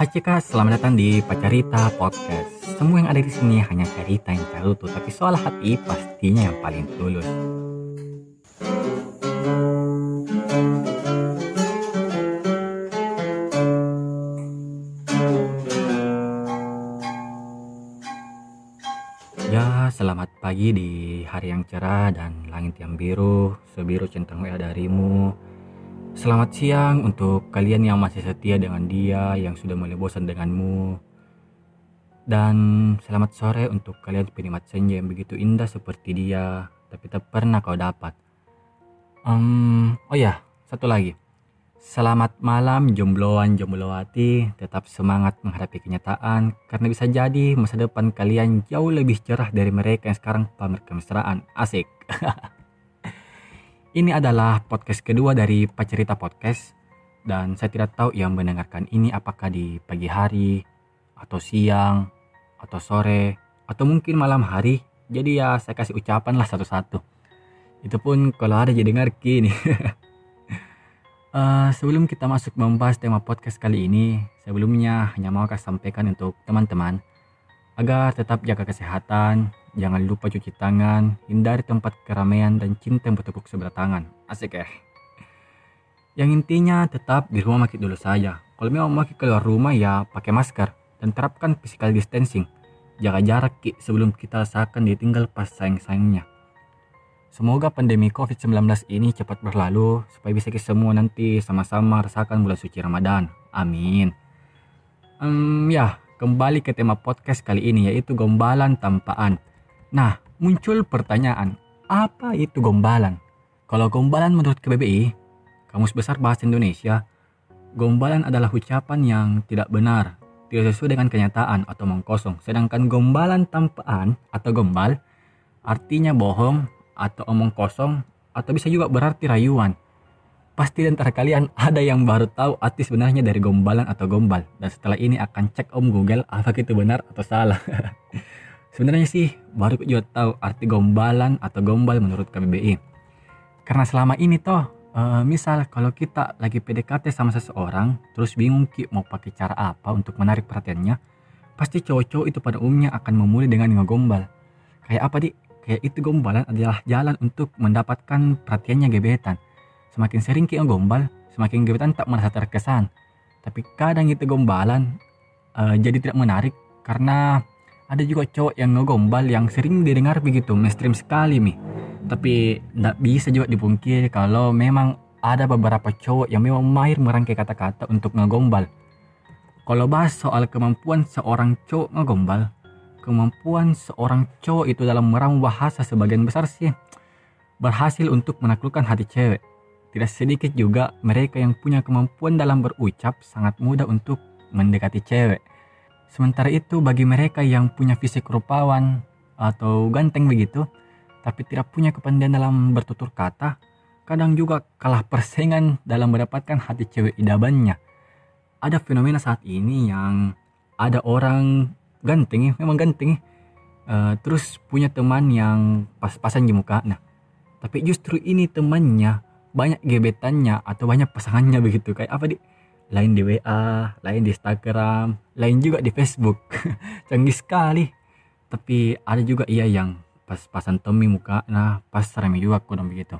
Cika, selamat datang di Pacarita Podcast. Semua yang ada di sini hanya cerita yang cerutu, tapi soal hati pastinya yang paling tulus. Ya, selamat pagi di hari yang cerah dan langit yang biru, sebiru centang WA darimu. Selamat siang untuk kalian yang masih setia dengan dia, yang sudah mulai bosan denganmu. Dan selamat sore untuk kalian penikmat senja yang begitu indah seperti dia, tapi tak pernah kau dapat. Um, oh ya, satu lagi. Selamat malam jombloan jomblowati, tetap semangat menghadapi kenyataan karena bisa jadi masa depan kalian jauh lebih cerah dari mereka yang sekarang pamer kemesraan. Asik. ini adalah podcast kedua dari Pacerita Podcast dan saya tidak tahu yang mendengarkan ini apakah di pagi hari atau siang atau sore atau mungkin malam hari. Jadi ya saya kasih ucapan lah satu-satu. Itu pun kalau ada jadi ngerti nih. Uh, sebelum kita masuk membahas tema podcast kali ini, sebelumnya hanya mau kasih sampaikan untuk teman-teman agar tetap jaga kesehatan, jangan lupa cuci tangan, hindari tempat keramaian dan cinta yang bertepuk sebelah tangan. Asik ya. Yang intinya tetap di rumah makin dulu saja. Kalau memang mau keluar rumah ya pakai masker dan terapkan physical distancing. Jaga jarak ki sebelum kita seakan ditinggal pas sayang-sayangnya. Semoga pandemi COVID-19 ini cepat berlalu supaya bisa kita semua nanti sama-sama rasakan bulan suci Ramadan. Amin. Um, ya, kembali ke tema podcast kali ini yaitu gombalan tampaan. Nah, muncul pertanyaan, apa itu gombalan? Kalau gombalan menurut KBBI, Kamus Besar Bahasa Indonesia, gombalan adalah ucapan yang tidak benar, tidak sesuai dengan kenyataan atau mengkosong. Sedangkan gombalan tampaan atau gombal artinya bohong, atau omong kosong atau bisa juga berarti rayuan. Pasti di antara kalian ada yang baru tahu arti sebenarnya dari gombalan atau gombal dan setelah ini akan cek Om Google apa itu benar atau salah. sebenarnya sih baru juga tahu arti gombalan atau gombal menurut KBBI. Karena selama ini toh uh, misal kalau kita lagi PDKT sama seseorang terus bingung ki mau pakai cara apa untuk menarik perhatiannya, pasti cowok-cowok itu pada umumnya akan memulai dengan ngegombal. Kayak apa di? kayak itu gombalan adalah jalan untuk mendapatkan perhatiannya gebetan. Semakin sering kita gombal, semakin gebetan tak merasa terkesan. Tapi kadang itu gombalan uh, jadi tidak menarik karena ada juga cowok yang ngegombal yang sering didengar begitu mainstream sekali mi. Tapi tidak bisa juga dipungkiri kalau memang ada beberapa cowok yang memang mahir merangkai kata-kata untuk ngegombal. Kalau bahas soal kemampuan seorang cowok ngegombal, kemampuan seorang cowok itu dalam meramu bahasa sebagian besar sih berhasil untuk menaklukkan hati cewek. Tidak sedikit juga mereka yang punya kemampuan dalam berucap sangat mudah untuk mendekati cewek. Sementara itu bagi mereka yang punya fisik rupawan atau ganteng begitu, tapi tidak punya kepandaian dalam bertutur kata, kadang juga kalah persaingan dalam mendapatkan hati cewek idamannya. Ada fenomena saat ini yang ada orang ganteng memang ganteng uh, terus punya teman yang pas-pasan di muka. Nah tapi justru ini temannya banyak gebetannya atau banyak pasangannya begitu. Kayak apa di lain di WA lain di Instagram lain juga di Facebook. Canggih sekali. Tapi ada juga iya yang pas-pasan temi muka nah pas rame juga kurang begitu.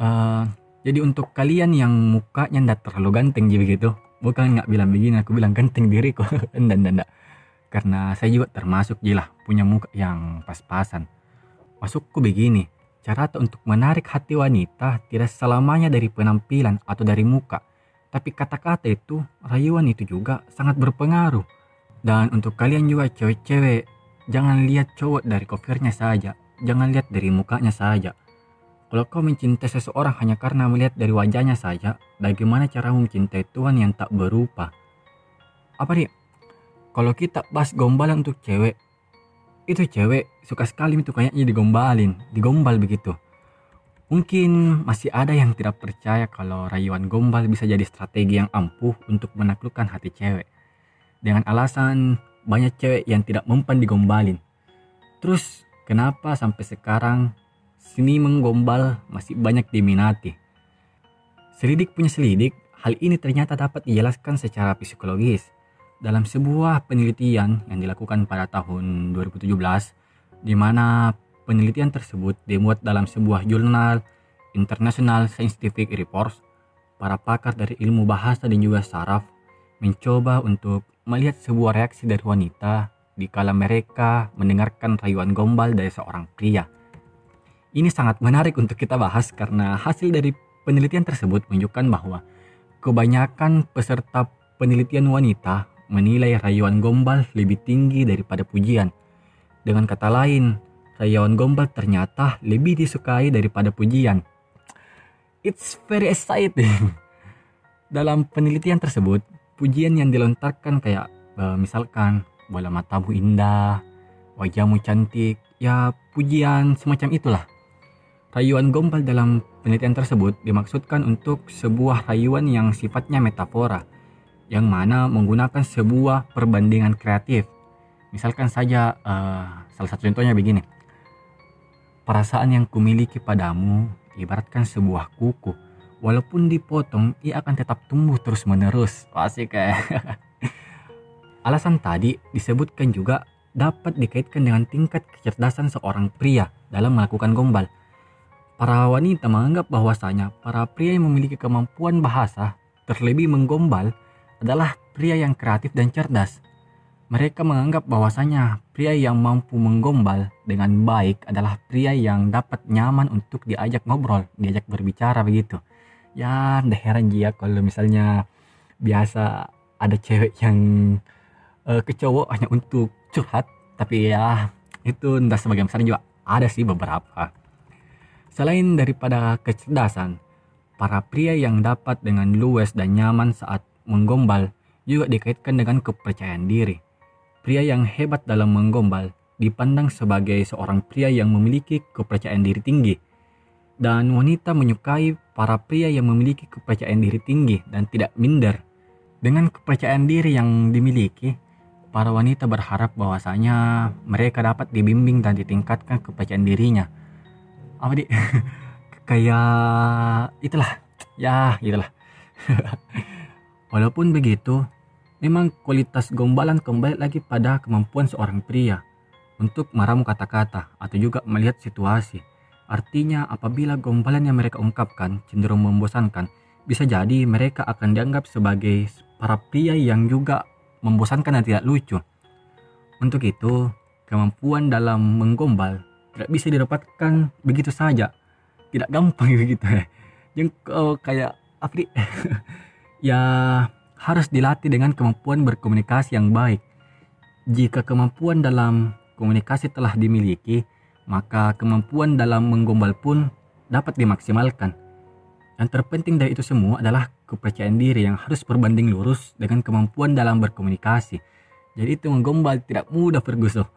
Uh, jadi untuk kalian yang mukanya ndak terlalu ganteng jadi begitu bukan nggak bilang begini aku bilang ganteng diriku. Dan dan karena saya juga termasuk jilah punya muka yang pas-pasan. Masukku begini, cara untuk menarik hati wanita tidak selamanya dari penampilan atau dari muka, tapi kata-kata itu, rayuan itu juga sangat berpengaruh. Dan untuk kalian juga cewek-cewek, jangan lihat cowok dari covernya saja, jangan lihat dari mukanya saja. Kalau kau mencintai seseorang hanya karena melihat dari wajahnya saja, bagaimana cara mencintai Tuhan yang tak berupa? Apa nih? kalau kita pas gombalan untuk cewek itu cewek suka sekali itu kayaknya digombalin digombal begitu mungkin masih ada yang tidak percaya kalau rayuan gombal bisa jadi strategi yang ampuh untuk menaklukkan hati cewek. Dengan alasan banyak cewek yang tidak mempan digombalin. Terus kenapa sampai sekarang sini menggombal masih banyak diminati? Selidik punya selidik hal ini ternyata dapat dijelaskan secara psikologis. Dalam sebuah penelitian yang dilakukan pada tahun 2017 di mana penelitian tersebut dimuat dalam sebuah jurnal International Scientific Reports para pakar dari ilmu bahasa dan juga saraf mencoba untuk melihat sebuah reaksi dari wanita di kala mereka mendengarkan rayuan gombal dari seorang pria. Ini sangat menarik untuk kita bahas karena hasil dari penelitian tersebut menunjukkan bahwa kebanyakan peserta penelitian wanita menilai rayuan gombal lebih tinggi daripada pujian. Dengan kata lain, rayuan gombal ternyata lebih disukai daripada pujian. It's very exciting. Dalam penelitian tersebut, pujian yang dilontarkan kayak uh, misalkan bola matamu indah, wajahmu cantik, ya pujian semacam itulah. Rayuan gombal dalam penelitian tersebut dimaksudkan untuk sebuah rayuan yang sifatnya metafora yang mana menggunakan sebuah perbandingan kreatif. Misalkan saja uh, salah satu contohnya begini. Perasaan yang kumiliki padamu ibaratkan sebuah kuku. Walaupun dipotong, ia akan tetap tumbuh terus-menerus. Asik kayak. Alasan tadi disebutkan juga dapat dikaitkan dengan tingkat kecerdasan seorang pria dalam melakukan gombal. Para wanita menganggap bahwasanya para pria yang memiliki kemampuan bahasa terlebih menggombal adalah pria yang kreatif dan cerdas. Mereka menganggap bahwasanya pria yang mampu menggombal dengan baik adalah pria yang dapat nyaman untuk diajak ngobrol, diajak berbicara begitu. Ya, dah heran dia kalau misalnya biasa ada cewek yang uh, ke cowok hanya untuk curhat, tapi ya itu entah sebagian besar juga ada sih beberapa. Selain daripada kecerdasan, para pria yang dapat dengan luwes dan nyaman saat menggombal juga dikaitkan dengan kepercayaan diri. Pria yang hebat dalam menggombal dipandang sebagai seorang pria yang memiliki kepercayaan diri tinggi. Dan wanita menyukai para pria yang memiliki kepercayaan diri tinggi dan tidak minder. Dengan kepercayaan diri yang dimiliki, para wanita berharap bahwasanya mereka dapat dibimbing dan ditingkatkan kepercayaan dirinya. Apa di kayak itulah. Ya, itulah. Walaupun begitu, memang kualitas gombalan kembali lagi pada kemampuan seorang pria untuk meramu kata-kata atau juga melihat situasi. Artinya apabila gombalan yang mereka ungkapkan cenderung membosankan, bisa jadi mereka akan dianggap sebagai para pria yang juga membosankan dan tidak lucu. Untuk itu, kemampuan dalam menggombal tidak bisa didapatkan begitu saja. Tidak gampang begitu ya. Yang oh, kayak apa ya harus dilatih dengan kemampuan berkomunikasi yang baik. Jika kemampuan dalam komunikasi telah dimiliki, maka kemampuan dalam menggombal pun dapat dimaksimalkan. Yang terpenting dari itu semua adalah kepercayaan diri yang harus berbanding lurus dengan kemampuan dalam berkomunikasi. Jadi itu menggombal tidak mudah Ferguson.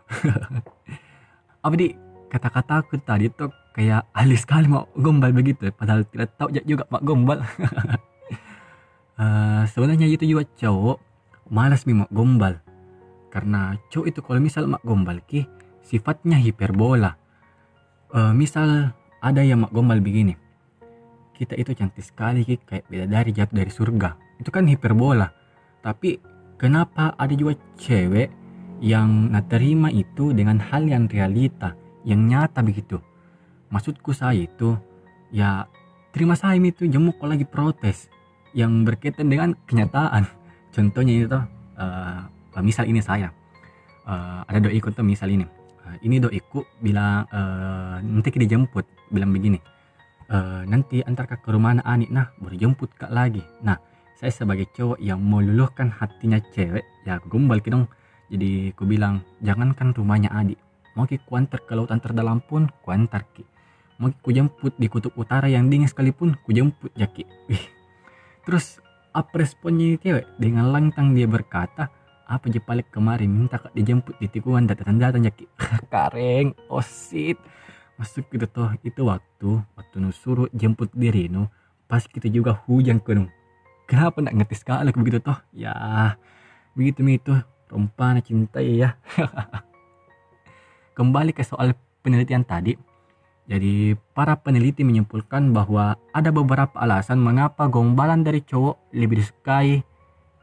Apa di kata-kata aku tadi tuh kayak ahli sekali mau gombal begitu, padahal tidak tahu juga mak gombal. uh, sebenarnya itu juga cowok malas mak gombal. Karena cowok itu kalau misal mak gombal ki sifatnya hiperbola. Uh, misal ada yang mak gombal begini kita itu cantik sekali ki kayak beda dari jatuh dari surga. Itu kan hiperbola. Tapi kenapa ada juga cewek yang terima itu dengan hal yang realita yang nyata begitu? Maksudku saya itu ya terima saya itu jemuk kalau lagi protes yang berkaitan dengan kenyataan. Contohnya itu uh, misal ini saya uh, ada doiku tuh misal ini. Uh, ini doiku bilang uh, nanti kita jemput bilang begini. Uh, nanti antar ke rumah anak anik nah baru jemput kak lagi. Nah saya sebagai cowok yang meluluhkan hatinya cewek ya aku gombal dong. Jadi aku bilang jangankan rumahnya adik mau ki kuantar ke lautan terdalam pun kuantar ki mau ku jemput di kutub utara yang dingin sekalipun ku jemput jaki wih Terus apa responnya cewek? Dengan lantang dia berkata, apa je palik kemarin minta kak dijemput di tikungan datang datang jaki kareng osit. Masuk gitu toh itu waktu waktu nu suruh jemput diri nu pas kita juga hujan kunung kenapa nak ngerti sekali begitu toh? Ya begitu itu perempuan cinta ya. Kembali ke soal penelitian tadi jadi para peneliti menyimpulkan bahwa ada beberapa alasan mengapa gombalan dari cowok lebih disukai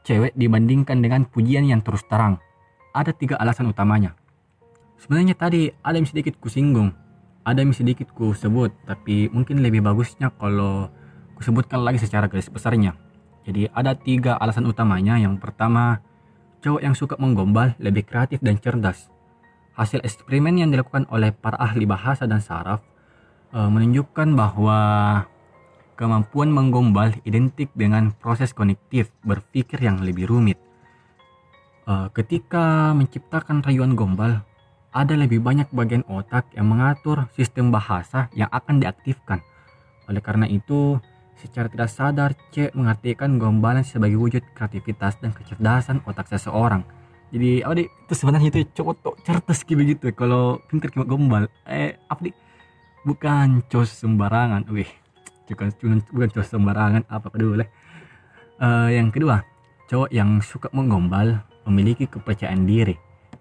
cewek dibandingkan dengan pujian yang terus terang? Ada tiga alasan utamanya. Sebenarnya tadi ada yang sedikit kusinggung, ada yang sedikit ku sebut, tapi mungkin lebih bagusnya kalau kusebutkan lagi secara garis besarnya. Jadi ada tiga alasan utamanya. Yang pertama, cowok yang suka menggombal lebih kreatif dan cerdas. Hasil eksperimen yang dilakukan oleh para ahli bahasa dan saraf uh, menunjukkan bahwa kemampuan menggombal identik dengan proses kognitif berpikir yang lebih rumit. Uh, ketika menciptakan rayuan gombal, ada lebih banyak bagian otak yang mengatur sistem bahasa yang akan diaktifkan. Oleh karena itu, secara tidak sadar C mengartikan gombalan sebagai wujud kreativitas dan kecerdasan otak seseorang. Jadi, apa itu sebenarnya itu cowok tuh cerdas gitu begitu. Kalau pintar kayak gombal, eh apa di bukan cos sembarangan. Wih bukan bukan cos sembarangan. Apa kedua uh, yang kedua cowok yang suka menggombal memiliki kepercayaan diri.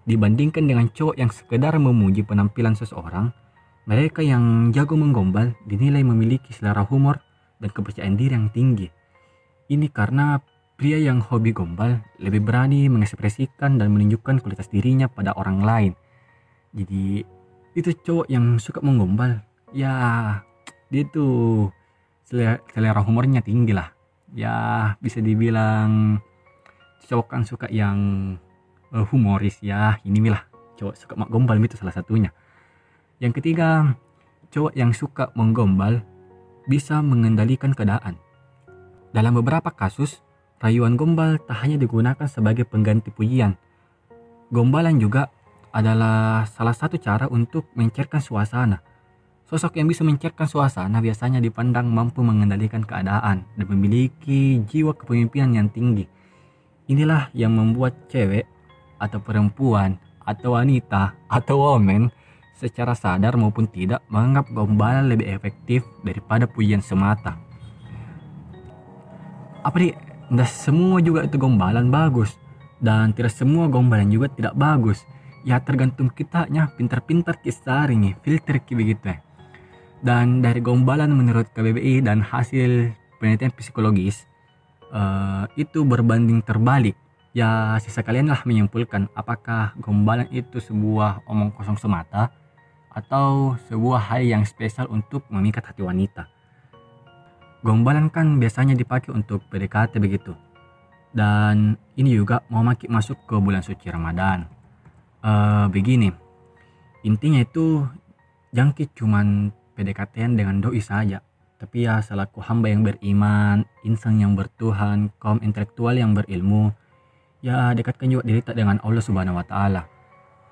Dibandingkan dengan cowok yang sekedar memuji penampilan seseorang mereka yang jago menggombal dinilai memiliki selera humor dan kepercayaan diri yang tinggi. Ini karena pria yang hobi gombal lebih berani mengekspresikan dan menunjukkan kualitas dirinya pada orang lain. Jadi itu cowok yang suka menggombal ya dia tuh selera, selera humornya tinggi lah. Ya bisa dibilang cowok kan suka yang uh, humoris ya ini lah cowok suka gombal itu salah satunya. Yang ketiga cowok yang suka menggombal bisa mengendalikan keadaan. Dalam beberapa kasus rayuan gombal tak hanya digunakan sebagai pengganti pujian gombalan juga adalah salah satu cara untuk mencairkan suasana Sosok yang bisa mencairkan suasana biasanya dipandang mampu mengendalikan keadaan dan memiliki jiwa kepemimpinan yang tinggi. Inilah yang membuat cewek atau perempuan atau wanita atau woman secara sadar maupun tidak menganggap gombalan lebih efektif daripada pujian semata. Apa nih? Tidak semua juga itu gombalan bagus dan tidak semua gombalan juga tidak bagus. Ya tergantung kitanya pintar-pintar kisah nih filter begitu ya. Dan dari gombalan menurut KBBI dan hasil penelitian psikologis uh, itu berbanding terbalik. Ya sisa kalian lah menyimpulkan apakah gombalan itu sebuah omong kosong semata atau sebuah hal yang spesial untuk memikat hati wanita. Gombalan kan biasanya dipakai untuk PDKT begitu. Dan ini juga mau makin masuk ke bulan suci Ramadan. Uh, begini, intinya itu jangkit cuman PDKT dengan doi saja. Tapi ya selaku hamba yang beriman, insan yang bertuhan, kaum intelektual yang berilmu, ya dekatkan juga diri tak dengan Allah Subhanahu wa taala.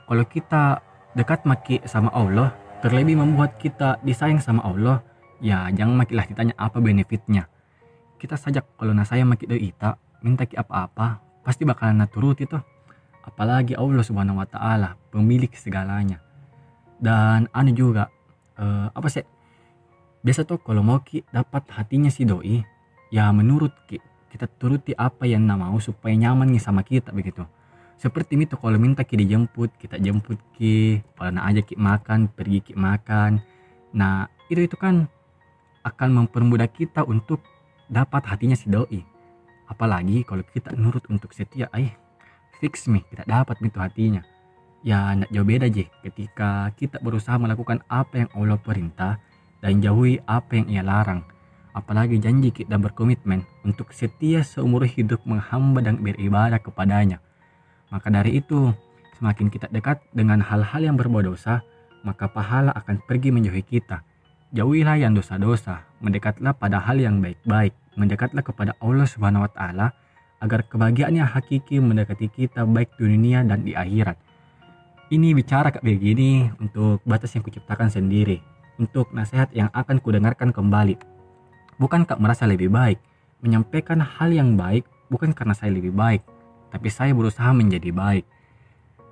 Kalau kita dekat maki sama Allah, terlebih membuat kita disayang sama Allah, ya jangan makilah ditanya apa benefitnya. Kita saja kalau nah saya maki doi ita, minta ki apa-apa, pasti bakalan naturut itu. Apalagi Allah Subhanahu wa taala, pemilik segalanya. Dan anu juga uh, apa sih biasa tuh kalau mau ki dapat hatinya si doi ya menurut ki kita turuti apa yang nama mau supaya nyaman nih sama kita begitu seperti itu kalau minta ki dijemput kita jemput ki kalau aja ki makan pergi ki makan nah itu itu kan akan mempermudah kita untuk dapat hatinya si doi apalagi kalau kita nurut untuk setia eh fix nih kita dapat itu hatinya Ya, nak jauh beda je ketika kita berusaha melakukan apa yang Allah perintah dan jauhi apa yang ia larang. Apalagi janji kita berkomitmen untuk setia seumur hidup menghamba dan beribadah kepadanya. Maka dari itu, semakin kita dekat dengan hal-hal yang berbau dosa, maka pahala akan pergi menjauhi kita. Jauhilah yang dosa-dosa, mendekatlah pada hal yang baik-baik, mendekatlah kepada Allah Subhanahu wa taala agar kebahagiaan yang hakiki mendekati kita baik di dunia dan di akhirat. Ini bicara kayak begini untuk batas yang kuciptakan sendiri, untuk nasihat yang akan kudengarkan kembali. Bukan kak merasa lebih baik, menyampaikan hal yang baik bukan karena saya lebih baik, tapi saya berusaha menjadi baik.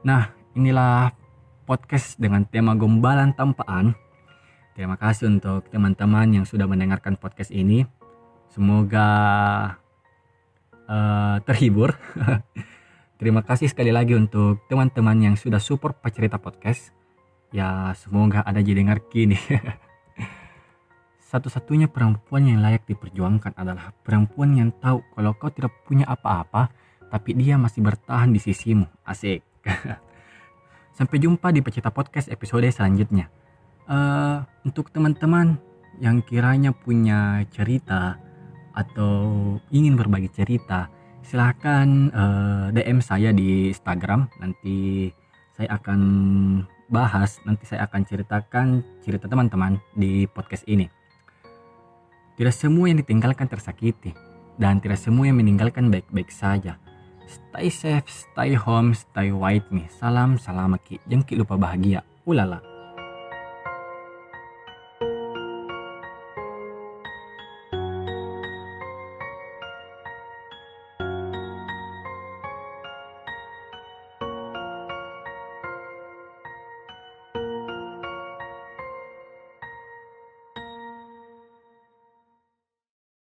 Nah, inilah podcast dengan tema gombalan tampaan. Terima kasih untuk teman-teman yang sudah mendengarkan podcast ini. Semoga uh, terhibur. Terima kasih sekali lagi untuk teman-teman yang sudah support Pacerita Podcast. Ya, semoga ada jadi dengar kini. Satu-satunya perempuan yang layak diperjuangkan adalah perempuan yang tahu kalau kau tidak punya apa-apa, tapi dia masih bertahan di sisimu. Asik. Sampai jumpa di Pecinta Podcast episode selanjutnya. Uh, untuk teman-teman yang kiranya punya cerita atau ingin berbagi cerita, silahkan uh, eh, DM saya di Instagram. Nanti saya akan bahas, nanti saya akan ceritakan cerita teman-teman di podcast ini. Tidak semua yang ditinggalkan tersakiti, dan tidak semua yang meninggalkan baik-baik saja. Stay safe, stay home, stay white me. Salam, salam ki. Jangan lupa bahagia. Ulala.